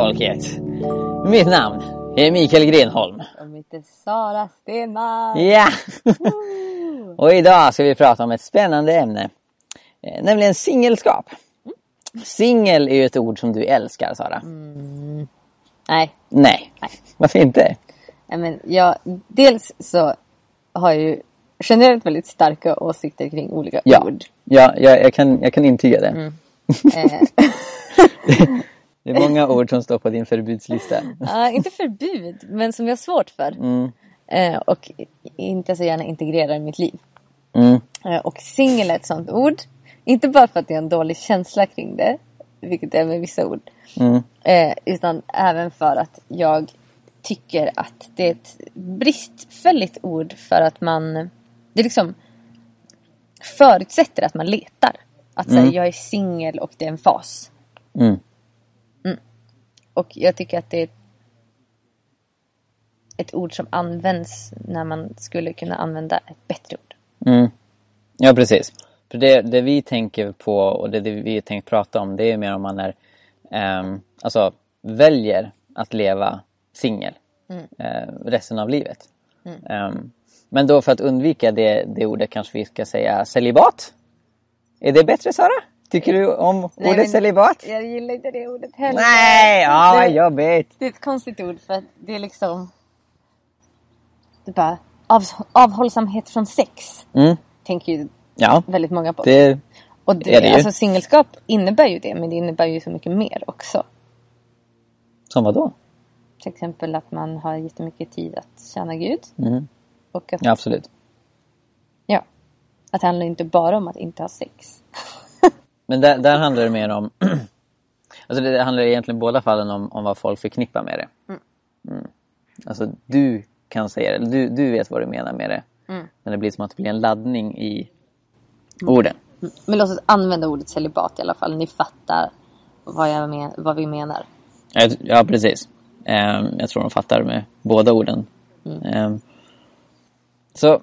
Jesusfolket. Mitt namn är Mikael Grenholm. Och mitt är Sara Stenmark. Ja! Och idag ska vi prata om ett spännande ämne. eh, Nämligen singelskap. Singel är ju ett ord som du älskar Sara. Nej, Nej. Varför inte? nej, men jag, dels så har jag ju generellt väldigt starka åsikter kring olika Ja, ord. ja jag, jag, kan, jag kan intyga det. Eh, Det är många ord som står på din förbudslista. ja, inte förbud, men som jag har svårt för. Mm. Eh, och inte så gärna integrerar i mitt liv. Mm. Eh, och singel är ett sånt ord. Inte bara för att jag har en dålig känsla kring det, vilket det är med vissa ord. Mm. Eh, utan även för att jag tycker att det är ett bristfälligt ord för att man... Det liksom förutsätter att man letar. Att säga jag är singel och det är en fas. Mm. Och jag tycker att det är ett ord som används när man skulle kunna använda ett bättre ord. Mm. Ja, precis. För det, det vi tänker på och det, det vi tänkt prata om det är mer om man är, ehm, alltså väljer att leva singel eh, resten av livet. Ehm, men då för att undvika det, det ordet kanske vi ska säga celibat. Är det bättre Sara? Tycker du om ordet men- celibat? Jag gillar inte det ordet heller. Nej, ja vad Det- jobbigt. Det är ett konstigt ord för att det är liksom... Det är bara av, avhållsamhet från sex. Mm. Tänker ju Ja, väldigt många på. det, och det, är det ju. Alltså singelskap innebär ju det men det innebär ju så mycket mer också. som vad då? Till exempel att man har jättemycket tid att tjäna Gud. Mm. Och att, Ja, absolut. ja, att det handlar inte bara om att inte ha sex. Men där, där handlar det mer om... alltså det handlar egentligen i båda fallen om, om vad folk förknippar med det. Mm. Alltså du kan säga det, du, du vet vad du menar med det. Men det blir som att det blir en laddning i orden. Men låt oss använda ordet celibat i alla fall. Ni fattar vad, jag men, vad vi menar. Ja, precis. Ehm, jag tror de fattar med båda orden. Ehm, så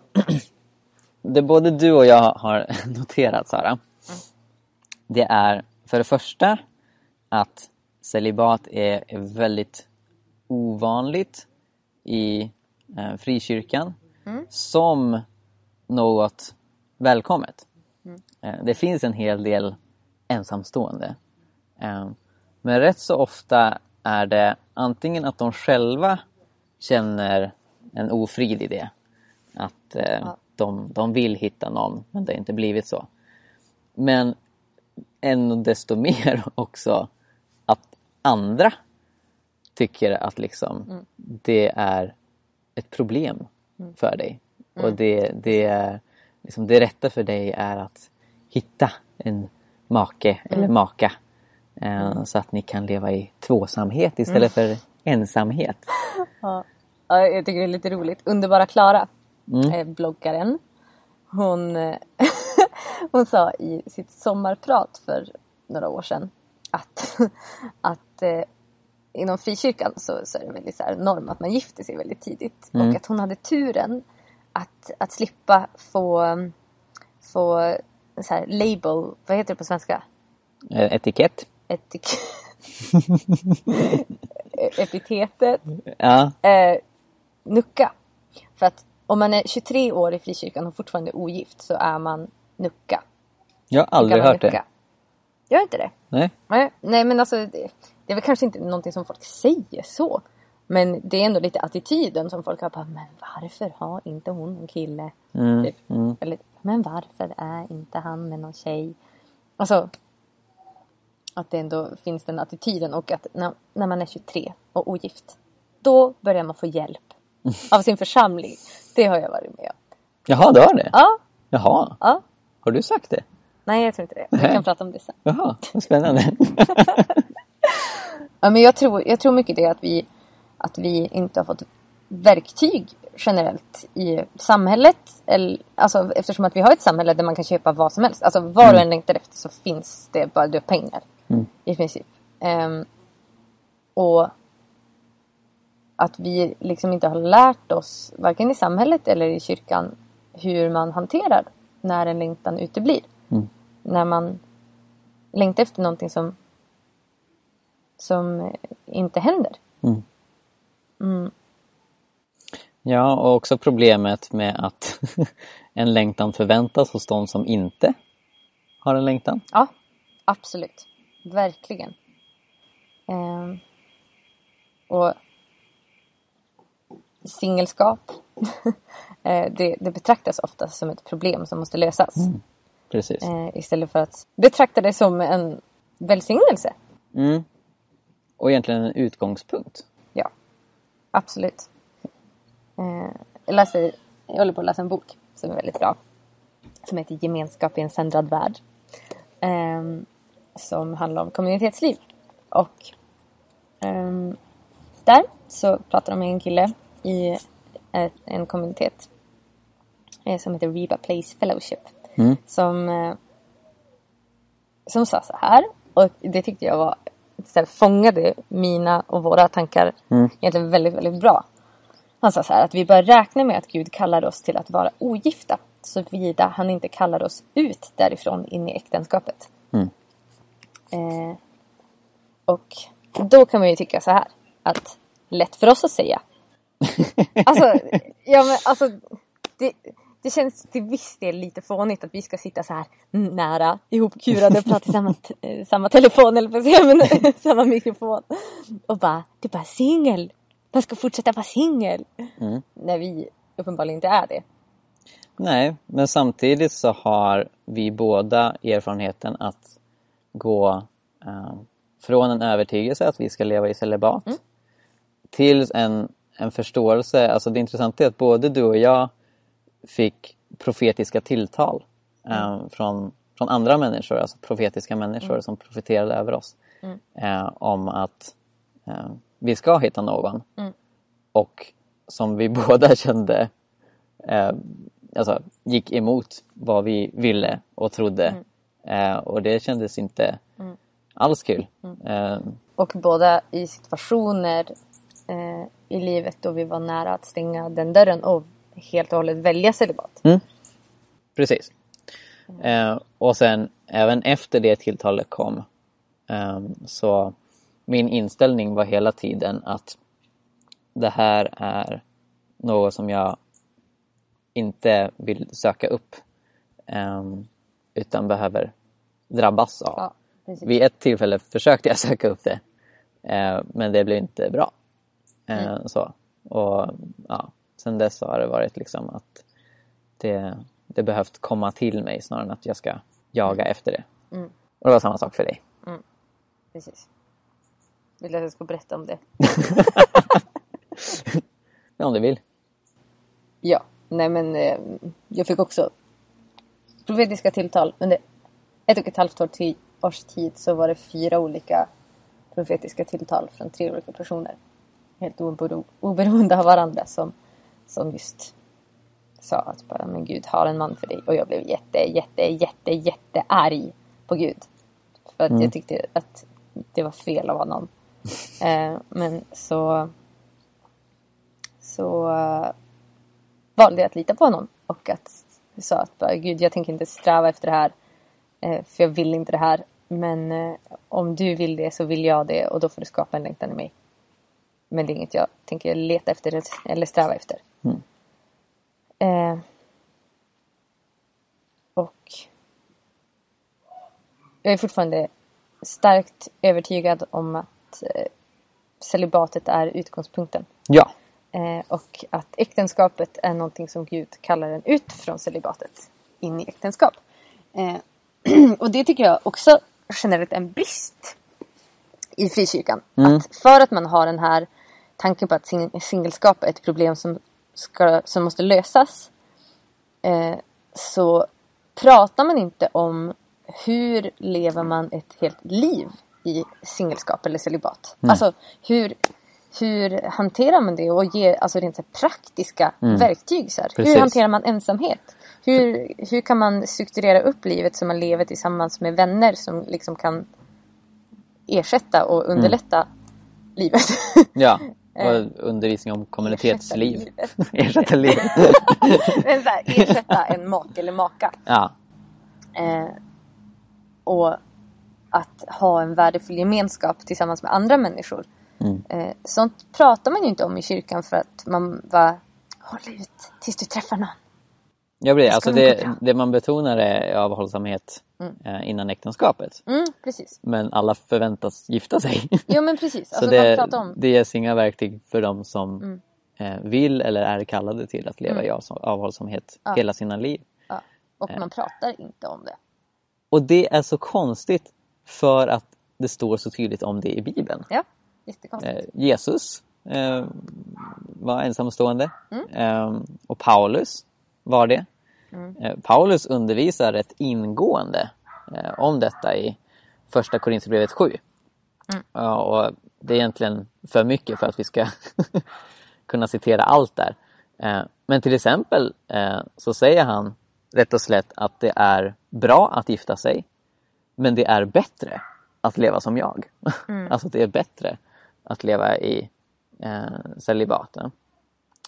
det både du och jag har noterat, Sara, det är för det första att celibat är, väldigt ovanligt i eh, frikyrkan som något välkommet. Eh, det finns en hel del ensamstående. Eh, men rätt så ofta är det antingen att de själva känner en ofrid i det. Att eh, de, de vill hitta någon men det har inte blivit så. Men ännu desto mer också att andra tycker att liksom det är ett problem för dig. Och det, det, är, liksom, det rätta för dig är att hitta en make eller maka. Eh, Så att ni kan leva i tvåsamhet istället för ensamhet. Ja, jag tycker det är lite roligt. Underbara Klara, Mm. eh, bloggaren. Hon, eh, hon sa i sitt sommarprat för några år sedan att, att eh, inom frikyrkan så, så är det väldigt så här norm att man gifter sig väldigt tidigt. Mm. Och att hon hade turen att, att slippa få, få så här label, vad heter det på svenska? Eh, Etikett. Etik epitetet Ja, eh, nucka. För att om man är 23 år i frikyrkan och fortfarande ogift så är man nucka. jag har aldrig hört det. nucka. Gör inte det? Nej. Nej, nej men alltså det, det är väl kanske inte någonting som folk säger så. Men det är ändå lite attityden som folk har bara, men varför har inte hon en kille? Mm, Typ. Eller, men varför är inte han med någon tjej? Alltså, att det ändå finns den attityden och att när, när man är 23 och ogift, då börjar man få hjälp av sin församling. Det har jag varit med om. Jaha, du har det? Ja, Jaha, ja. Har du sagt det? Nej, jag tror inte det. Vi kan prata om det sen. Jaha, vad spännande. Ja, men jag tror, jag tror mycket det att vi, att vi inte har fått verktyg generellt i samhället. Eller, alltså, eftersom att vi har ett samhälle där man kan köpa vad som helst. Alltså vad du än längtar efter så finns det bara du har pengar. I princip. Ehm, och att vi liksom inte har lärt oss, varken i samhället eller i kyrkan, hur man hanterar när en längtan uteblir. När man längtar efter någonting som som eh, inte händer. Ja, och också problemet med att en längtan förväntas hos de som inte har en längtan. Ja, absolut. Verkligen. Ehm, och singelskap, eh, det, det betraktas ofta som ett problem som måste lösas. Precis. Eh, istället för att betrakta det som en välsignelse. Mm. Och egentligen en utgångspunkt. Ja, absolut. Eh, jag, läser, jag håller på att läsa en bok som är väldigt bra. Som heter Gemenskap i en sändrad värld. Ehm, som handlar om kommunitetsliv. Och ehm, där så pratar de med en kille i en kommunitet eh, som heter Reba Place Fellowship. Mm. Som, eh, som sa så här. Och det tyckte jag var så här, fångade mina och våra tankar Mm. egentligen väldigt, väldigt bra. Han sa så här att vi bör räkna med att Gud kallar oss till att vara ogifta såvida han inte kallar oss ut därifrån in i äktenskapet. Mm. Eh, och då kan man ju tycka så här att lätt för oss att säga. Alltså, ja men alltså det, det känns till viss del lite fånigt att vi ska sitta så här nära ihopkurade och prata i samma, eh, samma telefon eller på samma mikrofon. Och bara, du är bara singel. Man ska fortsätta vara singel. Mm. När vi uppenbarligen inte är det. Nej, men samtidigt så har vi båda erfarenheten att gå eh, från en övertygelse att vi ska leva i celibat till en, en förståelse. Alltså det intressanta är att både du och jag fick profetiska tilltal eh, från, från andra människor, alltså profetiska människor som profeterade över oss eh, om att eh, vi ska hitta någon. Och som vi båda kände eh, alltså, gick emot vad vi ville och trodde. Eh, och det kändes inte alls kul. Eh, Och båda i situationer i livet då vi var nära att stänga den dörren och helt och hållet välja celibat. precis. Eh, och sen även efter det tilltalet kom eh, så min inställning var hela tiden att det här är något som jag inte vill söka upp eh, utan behöver drabbas av. Ja, precis. Vid ett tillfälle försökte jag söka upp det eh, men det blev inte bra. Eh, så. Och ja, Sen dess har det varit liksom att det, det behövt komma till mig snarare än att jag ska jaga efter det. Och det var samma sak för dig. Precis. Vill du att jag ska berätta om det? Ja, om du vill. Ja, nej men eh, jag fick också profetiska tilltal. Under ett och ett halvt år ti- års tid så var det fyra olika profetiska tilltal från tre olika personer. Helt obero- oberoende av varandra som, som just sa att bara, men Gud har en man för dig. Och jag blev jätte, jätte, jätte, jätte arg på Gud. För att jag tyckte att det var fel av honom. eh, men så så eh, valde jag att lita på honom och att sa att bara, Gud jag tänker inte sträva efter det här eh, för jag vill inte det här men eh, om du vill det så vill jag det och då får du skapa en längtan i mig. Men det är inget jag tänker leta efter eller sträva efter. Eh, och jag är fortfarande starkt övertygad om att eh, celibatet är utgångspunkten. Ja. Eh, och att äktenskapet är någonting som Gud kallar en ut från celibatet in i äktenskap. Eh, och det tycker jag också generellt är en brist i frikyrkan. Att för att man har den här tanken på att sing- singelskap är ett problem som, ska, som måste lösas eh, så pratar man inte om hur lever man ett helt liv i singelskap eller celibat. Alltså hur, hur hanterar man det och ger alltså rent så praktiska verktyg. Så. Hur hanterar man ensamhet? Hur, hur kan man strukturera upp livet så man lever tillsammans med vänner som liksom kan ersätta och underlätta livet? Ja. Och undervisning om kommunitetsliv. Ersätta livet. Men så här, ersätta en make eller maka. ja. Eh, och att ha en värdefull gemenskap tillsammans med andra människor. Mm. Eh, sånt pratar man ju inte om i kyrkan för att man bara håll ut tills du träffar någon. Ja, ska Alltså det, det man betonar är avhållsamhet eh, innan äktenskapet. Mm, precis. Men alla förväntas gifta sig. Jo men precis. Så Alltså det, om. det ges inga verktyg för dem som Mm. eh, vill eller är kallade till att leva i av- avhållsamhet Ja. hela sina liv. Ja. Och Eh. man pratar inte om det. Och det är så konstigt för att det står så tydligt om det i Bibeln. Ja, jättekonstigt. Jesus var ensamstående Mm. eh, och Paulus var det. Mm. Eh, Paulus undervisar rätt ingående eh, om detta i första Korinthierbrevet 7. Mm. Ja, och det är egentligen för mycket för att vi ska kunna citera allt där. Eh, men till exempel så säger han rätt och slätt att det är bra att gifta sig men det är bättre att leva som jag. alltså det är bättre att leva i eh, celibat.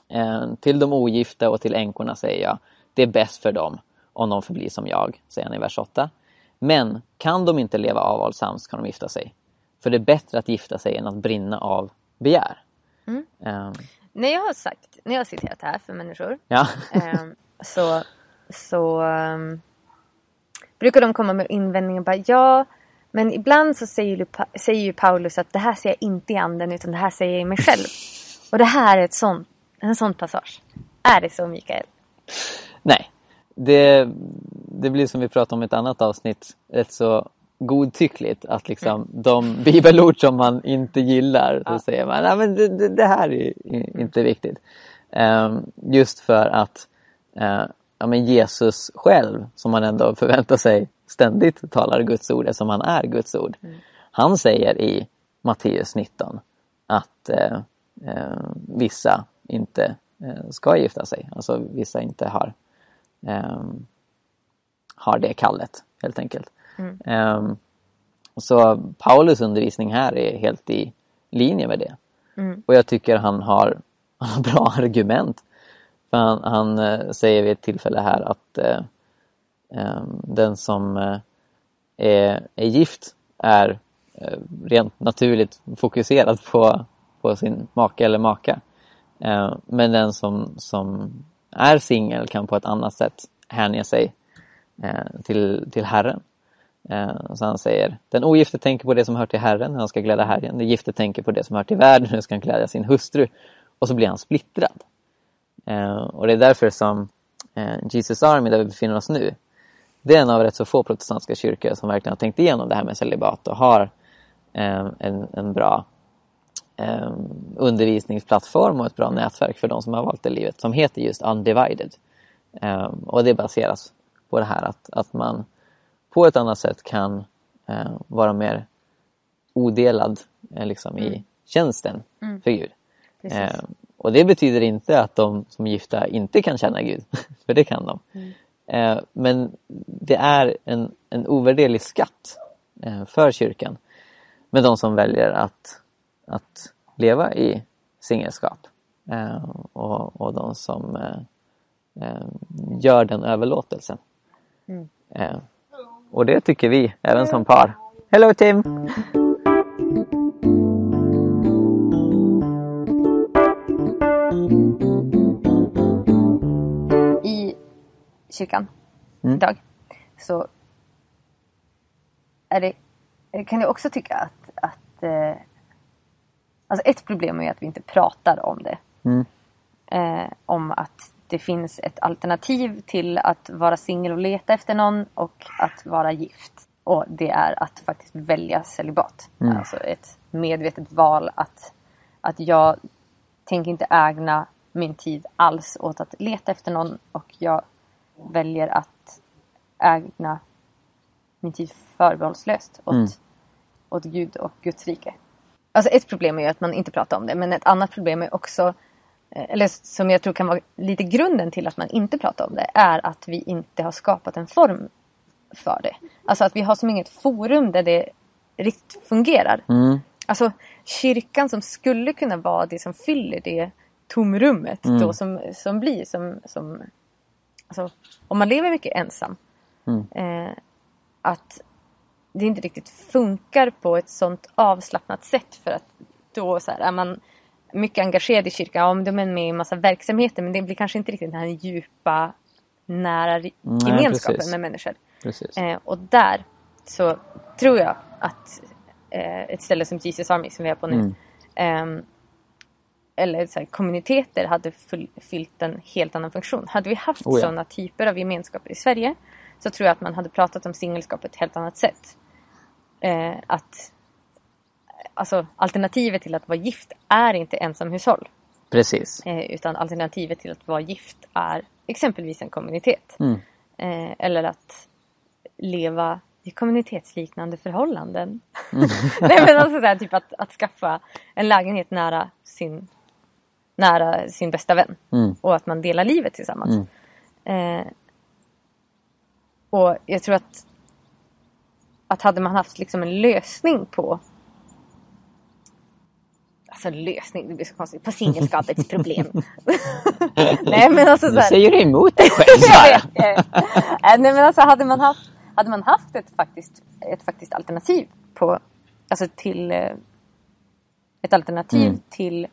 Eh, till de ogifta och till änkorna säger jag, det är bäst för dem om de förblir som jag, säger han i vers 8. Men kan de inte leva avhållsamt kan de gifta sig. För det är bättre att gifta sig än att brinna av begär. Mm. Eh, När jag har sagt, när jag har citerat det här för människor ja. ehm, så, så ehm, brukar de komma med invändningar bara ja men ibland så säger ju, säger ju Paulus att det här säger jag inte i anden utan det här säger jag i mig själv. Och det här är ett sånt, en sån passage. Är det så Mikael? Nej, det, det blir som vi pratade om i ett annat avsnitt, rätt så godtyckligt att liksom de bibelord som man inte gillar, så Ja. säger man nej men det, det, här är inte viktigt. Ehm, just för att eh, ja, men Jesus själv, som man ändå förväntar sig ständigt talar Guds ord eftersom han är Guds ord. Han säger i Matteus 19 att eh, eh, vissa inte ska gifta sig. Alltså vissa inte har, har det kallet helt enkelt. Mm. Ehm, så Paulus undervisning här är helt i linje med det. Mm. Och jag tycker han har, han har bra argument. För han, han eh, säger vid ett tillfälle här att eh, ehm, den som eh, är, är gift är eh, rent naturligt fokuserad på, på sin make eller maka. Eh, men den som, som är singel kan på ett annat sätt hänge sig eh, till, till Herren. Eh, så han säger, den ogifte tänker på det som hör till Herren, när han ska glädja Herren. Den gifte tänker på det som hör till världen, hur han ska glädja sin hustru. Och så blir han splittrad. Eh, och det är därför som eh, Jesus Army, där vi befinner oss nu, det är en av rätt så få protestantiska kyrkor som verkligen har tänkt igenom det här med celibat och har eh, en, en bra eh, undervisningsplattform och ett bra nätverk för de som har valt det livet som heter just Undivided. Eh, och det baseras på det här att, att man på ett annat sätt kan eh, vara mer odelad eh, liksom, i tjänsten Mm. för Gud. Precis. Eh, och det betyder inte att de som är gifta inte kan känna Gud, för det kan de. Mm. Eh, men det är en, en ovärderlig skatt eh, för kyrkan med de som väljer att, att leva i singelskap eh, och, och de som eh, eh, gör den överlåtelsen. Mm. Och det tycker vi, även som par. Hello Tim! I kyrkan Mm. idag så är det, kan jag också tycka att, att alltså ett problem är att vi inte pratar om det. Mm. Eh, om att det finns ett alternativ till att vara singel och leta efter någon och att vara gift. Och det är att faktiskt välja celibat. Mm. Alltså ett medvetet val att, att jag tänker inte ägna min tid alls åt att leta efter någon och jag väljer att ägna min tid förbehållslöst åt, Mm. åt Gud och Guds rike. Alltså ett problem är ju att man inte pratar om det men ett annat problem är också eh, eller som jag tror kan vara lite grunden till att man inte pratar om det är att vi inte har skapat en form för det. Alltså att vi har som inget forum där det riktigt fungerar. Mm. Alltså kyrkan som skulle kunna vara det som fyller det tomrummet Mm. då som, som blir som, som alltså, om man lever mycket ensam. Mm. Eh, att, det inte riktigt funkar på ett sånt avslappnat sätt för att då så här, är man mycket engagerad i kyrkan, ja men de är med i en massa verksamheter men det blir kanske inte riktigt den här djupa nära gemenskapen precis. med människor. Eh, och där så tror jag att eh, ett ställe som Jesus Army som vi är på nu Mm. ehm, eller så här, kommuniteter hade full, fyllt en helt annan funktion. Hade vi haft Oh ja. sådana typer av gemenskaper i Sverige så tror jag att man hade pratat om singelskap på ett helt annat sätt. Eh, att alltså, alternativet till att vara gift är inte ensamhushåll. Precis. Eh, utan alternativet till att vara gift är exempelvis en kommunitet. Mm. Eh, eller att leva i kommunitetsliknande förhållanden. Mm. Nej men alltså så här, typ att, att skaffa en lägenhet nära sin, nära sin bästa vän. Mm. Och att man delar livet tillsammans. Mm. Eh, och jag tror att, att hade man haft liksom en lösning på Alltså lösning, det blir så konstigt. På singelskapets problem. Nej men alltså så här, säger du emot dig själv Sara. Nej men alltså hade man haft, hade man haft ett, faktiskt, ett faktiskt alternativ på, alltså till eh, ett alternativ Mm. till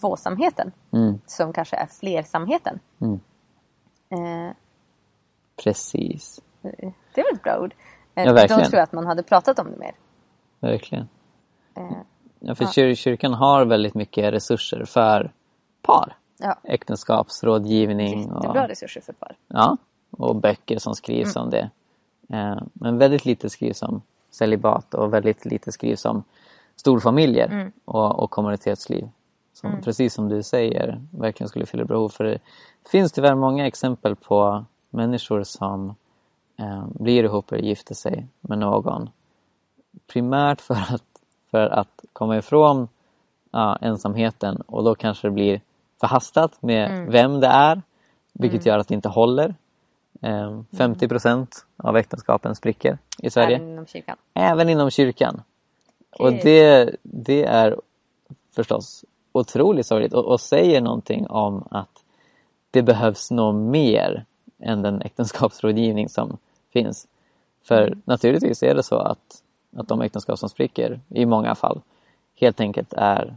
tvåsamheten Mm. som kanske är flersamheten. Mm. Eh, Precis. det är väl ett bra ord. Eh, Ja, då verkligen. tror jag att man hade pratat om det mer. Verkligen. Eh, Ja, för kyr- kyrkan har väldigt mycket resurser för par. ja, Äktenskapsrådgivning och, jättebra resurser för par. ja, och böcker som skrivs om det. Eh, men väldigt lite skrivs om celibat och väldigt lite skrivs om storfamiljer och, och kommunitetsliv. Som, Precis som du säger, verkligen skulle fylla behov. För det finns tyvärr många exempel på människor som eh, blir ihop eller gifter sig med någon primärt för att, för att komma ifrån ja, ensamheten och då kanske det blir förhastat med vem det är vilket gör att det inte håller. Eh, 50 procent av äktenskapen spricker i Sverige. Även inom kyrkan. Även inom kyrkan. Och Okej. det, det är förstås otroligt sorgligt och, och säger någonting om att det behövs nog mer än den äktenskapsrådgivning som finns. För naturligtvis är det så att, att de äktenskap som spricker i många fall helt enkelt är,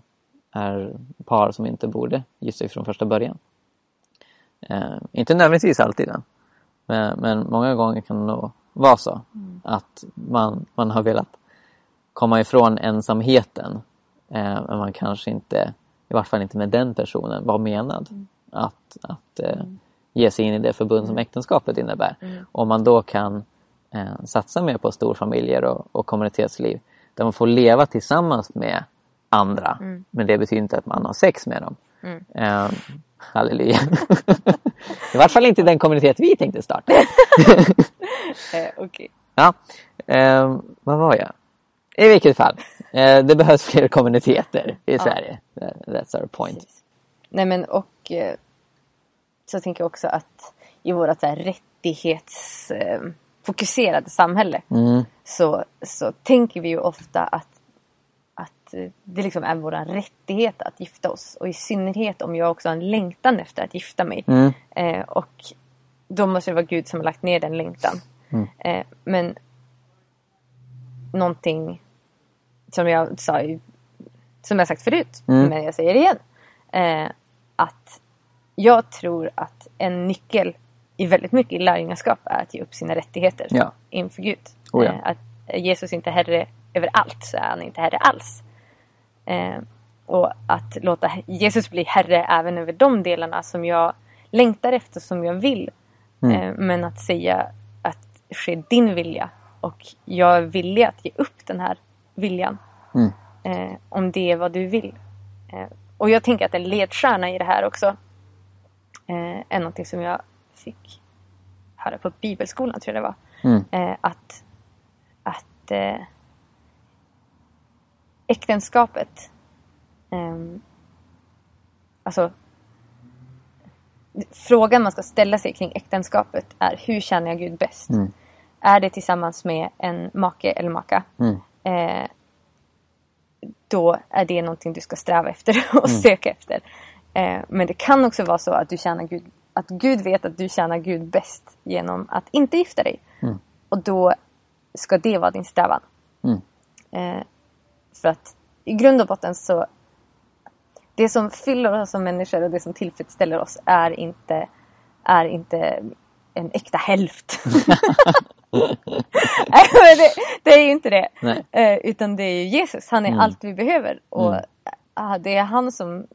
är par som inte borde gifta sig från första början. Eh, inte nödvändigtvis alltid. Men, men många gånger kan det nog vara så att man, man har velat komma ifrån ensamheten eh, men man kanske inte, i vart fall inte med den personen, var menad att, att eh, ge sig in i det förbund som äktenskapet innebär. Om man då kan eh, satsa mer på storfamiljer och, och kommunitetsliv där man får leva tillsammans med andra men det betyder inte att man har sex med dem. Eh, halleluja. I vart fall inte den kommunitet vi tänkte starta. Eh, Okej. Ja, eh, vad var jag? I vilket fall, eh, det behövs fler kommuniteter i Sverige. That- That's our point. Precis. Nej men och eh, så tänker jag också att i vårt så här rättighetsfokuserade fokuserade samhälle Mm, så, så tänker vi ju ofta att, att det liksom är vår rättighet att gifta oss. Och i synnerhet om jag också har en längtan efter att gifta mig. mm, Eh, och då måste det vara Gud som har lagt ner den längtan. Mm. Eh, men någonting som jag sa som jag sagt förut, Mm. men jag säger det igen. Eh, att jag tror att en nyckel i väldigt mycket i lärjungaskap är att ge upp sina rättigheter Ja. inför Gud. Oh ja. Eh, att Jesus inte är herre över allt så är han inte herre alls. Eh, och att låta Jesus bli herre även över de delarna som jag längtar efter, som jag vill. Mm. Eh, men att säga att ske din vilja och jag är villig att ge upp den här viljan. Mm. Om det är vad du vill. Och jag tänker att en ledstjärna i det här också eh, är någonting som jag fick höra på bibelskolan tror jag det var. mm, Eh, att att eh, äktenskapet ehm, alltså frågan man ska ställa sig kring äktenskapet är hur känner jag Gud bäst? Mm. Är det tillsammans med en make eller maka? mm, eh, då är det någonting du ska sträva efter och Mm. söka efter. Eh, men det kan också vara så att du tjänar Gud, att Gud vet att du tjänar Gud bäst genom att inte gifta dig. Mm. Och då ska det vara din strävan. Mm. Eh, för att i grund och botten så det som fyller oss som människor och det som tillfredsställer oss är inte, är inte en äkta hälft. Nej, men det, det är ju inte det. Eh, utan det är ju Jesus. Han är Mm. allt vi behöver. Och Mm. det är han som...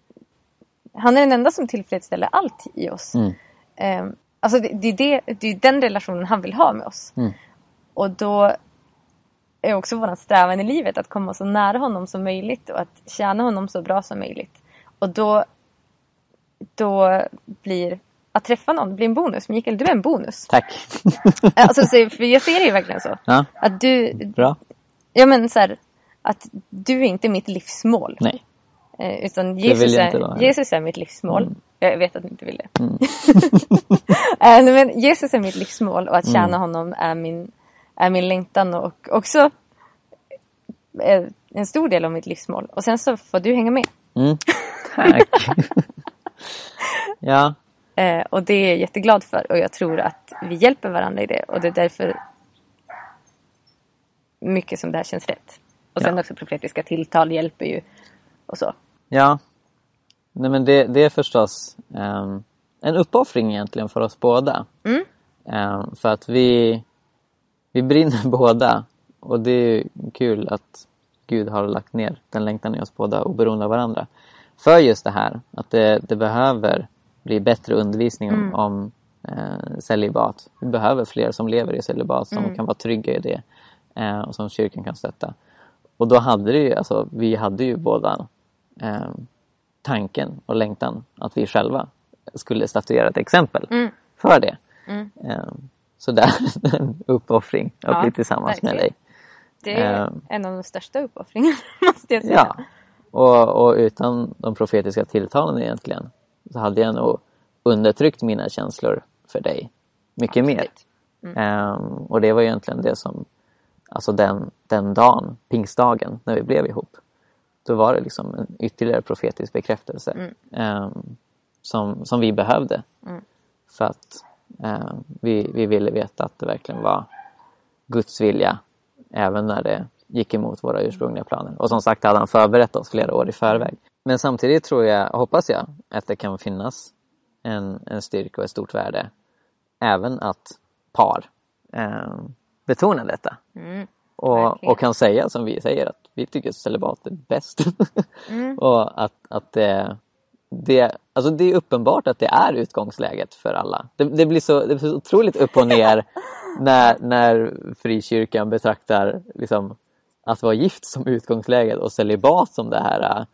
Han är den enda som tillfredsställer allt i oss. Mm. Eh, alltså det, det, är det, det är den relationen han vill ha med oss. Mm. Och då är också vår strävan i livet att komma så nära honom som möjligt och att tjäna honom så bra som möjligt. Och då, då blir att träffa någon blir en bonus. Mikael, du är en bonus. Tack. Alltså, så, för jag ser det ju verkligen så. Ja, Att du, bra. ja men så här, att du är inte mitt livsmål. Nej. Eh, utan Jesus är, vara. Jesus är mitt livsmål. Mm. Jag vet att du inte vill det. Mm. Eh, men Jesus är mitt livsmål och att tjäna Mm. honom är min, är min längtan och också eh, en stor del av mitt livsmål. Och sen så får du hänga med. Mm. Tack. ja, och det är jag jätteglad för och jag tror att vi hjälper varandra i det och det är därför mycket som det här känns rätt. Och sen Ja. också profetiska tilltal hjälper ju och så. Ja. Nej men det, det är förstås ehm, en uppoffring egentligen för oss båda. Mm. Ehm, för att vi, vi brinner båda och det är kul att Gud har lagt ner den längtan i oss båda oberoende av varandra. För just det här att det, det behöver bli bättre undervisning om, Mm. om eh, celibat. Vi behöver fler som lever i celibat som Mm. kan vara trygga i det eh, och som kyrkan kan stötta. Och då hade det ju, alltså, vi hade ju båda eh, tanken och längtan att vi själva skulle statuera ett exempel Mm. för det. Mm. Eh, så det är en uppoffring att Ja, bli tillsammans med verkligen. dig. Det är Ehm. en av de största uppoffringarna måste jag säga. Ja. Och, och utan de profetiska tilltalen egentligen så hade jag nog undertryckt mina känslor för dig mycket mer. Absolut. Ehm, och det var egentligen det som, alltså den, den dagen, pingstdagen, när vi blev ihop. Då var det liksom en ytterligare profetisk bekräftelse Mm. ehm, som, som vi behövde. Mm. För att ehm, vi, vi ville veta att det verkligen var Guds vilja även när det gick emot våra ursprungliga planer. Och som sagt hade han förberett oss flera år i förväg. Men samtidigt tror jag, hoppas jag, att det kan finnas en, en styrka och ett stort värde även att par eh, betonar detta. Mm. Och, och kan säga som vi säger att vi tycker celibat är bäst. Mm. och att, att det, det, alltså det är uppenbart att det är utgångsläget för alla. Det, det, blir, så, det blir så otroligt upp och ner när, när frikyrkan betraktar liksom, att vara gift som utgångsläget och celibat som det här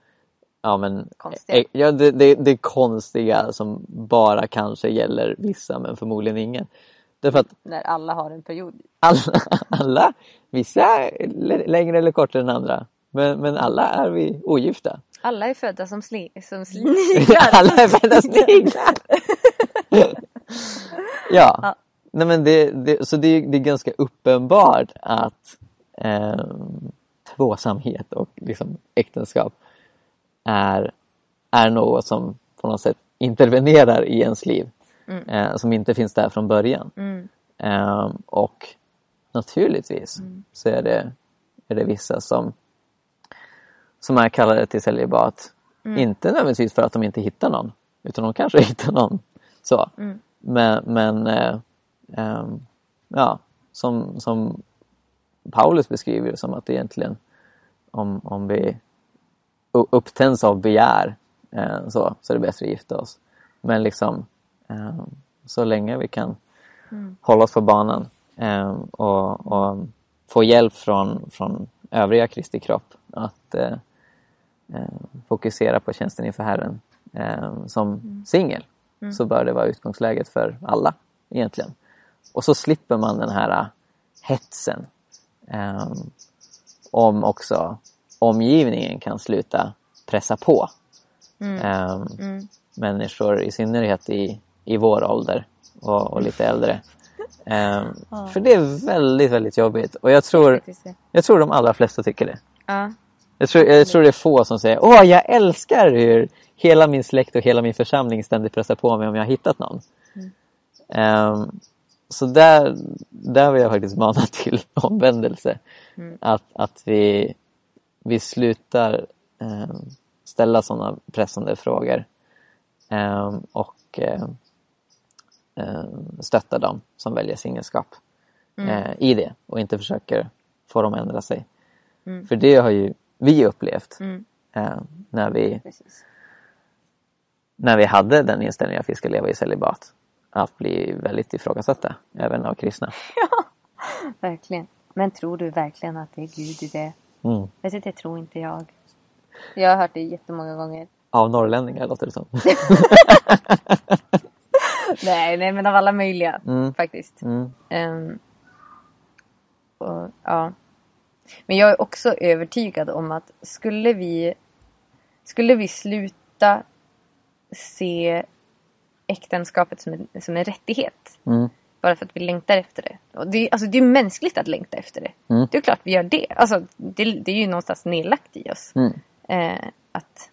ja, men, Konstiga. eh, ja, det, det, det konstiga som bara kanske gäller vissa men förmodligen ingen. Därför att När alla har en period. alla, alla vissa längre eller kortare än andra, men, men alla är vi ogifta. Alla är födda som, sli- som sniglar. alla är födda sniglar! ja, Ja. Nej, men det, det, så det, är- det är ganska uppenbart att eh, tvåsamhet och liksom äktenskap är, är något som på något sätt intervenerar i ens liv. Mm. Eh, som inte finns där från början. Mm. Eh, och naturligtvis så är det, är det vissa som, som är kallade till celibat. Inte nödvändigtvis för att de inte hittar någon, utan de kanske hittar någon. Så. Mm. Men, men eh, ehm, ja, som, som Paulus beskriver det som att egentligen om, om vi upptänds av begär eh, så, så är det bättre att gifta oss. Men liksom så länge vi kan hålla oss på banan eh, och, och få hjälp från, från övriga Kristi kropp att eh, eh, fokusera på tjänsten inför Herren som singel. Så bör det vara utgångsläget för alla egentligen. Och så slipper man den här eh, hetsen om också omgivningen kan sluta pressa på Mm. människor i synnerhet i, i vår ålder och, och lite äldre. Eh, För det är väldigt, väldigt jobbigt och jag tror, jag tror de allra flesta tycker det. Ja. Jag tror, jag tror det är få som säger Åh, jag älskar hur hela min släkt och hela min församling ständigt pressar på mig om jag har hittat någon. Ehm, så där, där vill jag faktiskt mana till omvändelse. Att, att vi, vi slutar eh, ställa sådana pressande frågor och stötta dem som väljer singelskap eh, i det och inte försöker få dem att ändra sig. För det har ju vi upplevt eh, när, vi, Precis. när vi hade den inställningen att vi ska leva i celibat. Att bli väldigt ifrågasatta, även av kristna. Verkligen. Men tror du verkligen att det är Gud i det? Mm. Vet du, det tror inte jag. Jag har hört det jättemånga gånger. Av norrlänningar låter det som. Nej, nej men av alla möjliga Mm. faktiskt. Mm. Ehm, och, ja. Men jag är också övertygad om att skulle vi skulle vi sluta se äktenskapet som en, som en rättighet Mm. bara för att vi längtar efter det. Och det, är- alltså, det är mänskligt att längta efter det. Mm. Det är klart vi gör det. Alltså, det, det är ju någonstans nedlagt i oss. Mm. Eh, att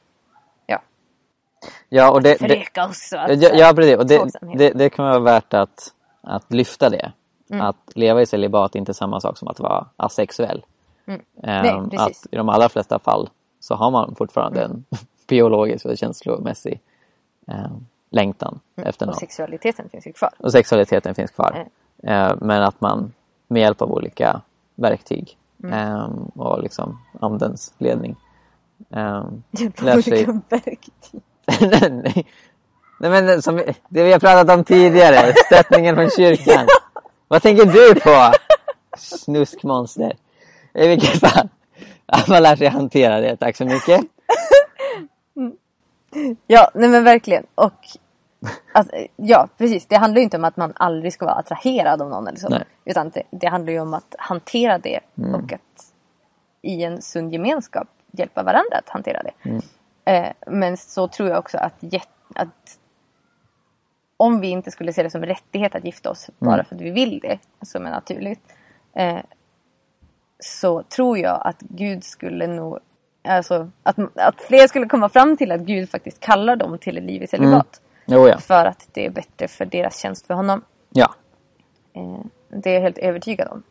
Ja, och det, föröka oss. Och att, ja, ja, precis. Och det, det, det kan vara värt att, att lyfta det. Mm. Att leva i celibat är inte samma sak som att vara asexuell. Mm. Ehm, Nej, att I de allra flesta fall så har man fortfarande en biologisk och känslomässig ehm, längtan efter och någon. sexualiteten finns ju kvar. Och sexualiteten finns kvar. Mm. Eh, men att man med hjälp av olika verktyg Mm. ehm, och liksom andens ledning På lär sig... olika verktyg. Nej. Nej men som, det vi har pratat om tidigare, stöttningen från kyrkan. Vad tänker du på? Snuskmonster. I vilket fall. Att man lär sig hantera det, tack så mycket. Ja, nej men verkligen. Och att, ja, precis. Det handlar ju inte om att man aldrig ska vara attraherad av någon eller så. Nej. Utan det, det handlar ju om att hantera det Mm. och att i en sund gemenskap hjälpa varandra att hantera det. Mm. Eh, men så tror jag också att, att om vi inte skulle se det som en rättighet att gifta oss bara Mm. för att vi vill det, som är naturligt. Eh, så tror jag att Gud skulle nog Alltså att, att fler skulle komma fram till att Gud faktiskt kallar dem till ett liv i celibat. Jo ja. För att det är bättre för deras tjänst för honom. Ja. Eh, det är jag helt övertygad om.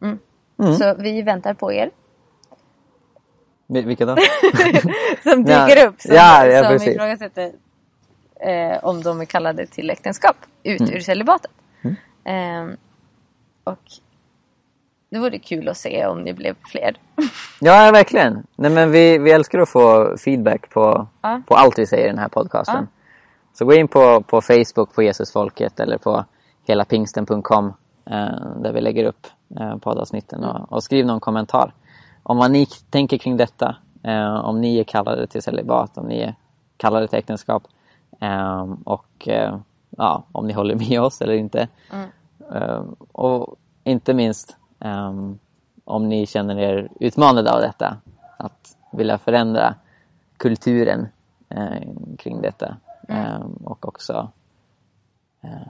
Mm. Mm. Så vi väntar på er. Vil- Vilka då? Som Ja, dyker upp. Som, ja, ja, som precis. ifrågasätter eh, om de är kallade till äktenskap. Ut Mm. ur celibatet. Eh, och det vore kul att se om ni blev fler. Ja, verkligen. Nej, men vi, vi älskar att få feedback på, Ja. på allt vi säger i den här podcasten. Så gå in på, på Facebook på Jesusfolket eller på helapingsten.com eh, där vi lägger upp eh, poddavsnitten och, och skriv någon kommentar. Om vad ni tänker kring detta. Eh, om ni är kallade till celibat, om ni är kallade till äktenskap. Eh, och ja, om ni håller med oss eller inte. Eh, och inte minst ehm, om ni känner er utmanade av detta. Att vilja förändra kulturen eh, kring detta. Ehm, och också eh,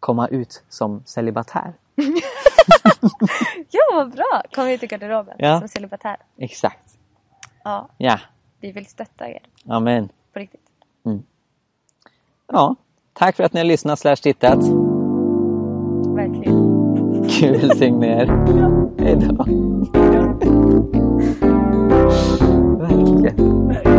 komma ut som celibatär. Ja, vad bra! Kom ut i garderoben ja. som celibatär. Exakt. Ja. ja. Vi vill stötta er. Amen. På riktigt. Mm. Ja, tack för att ni har lyssnat slash tittat. Verkligen. Gud välsigne er. Hej då. Verkligen.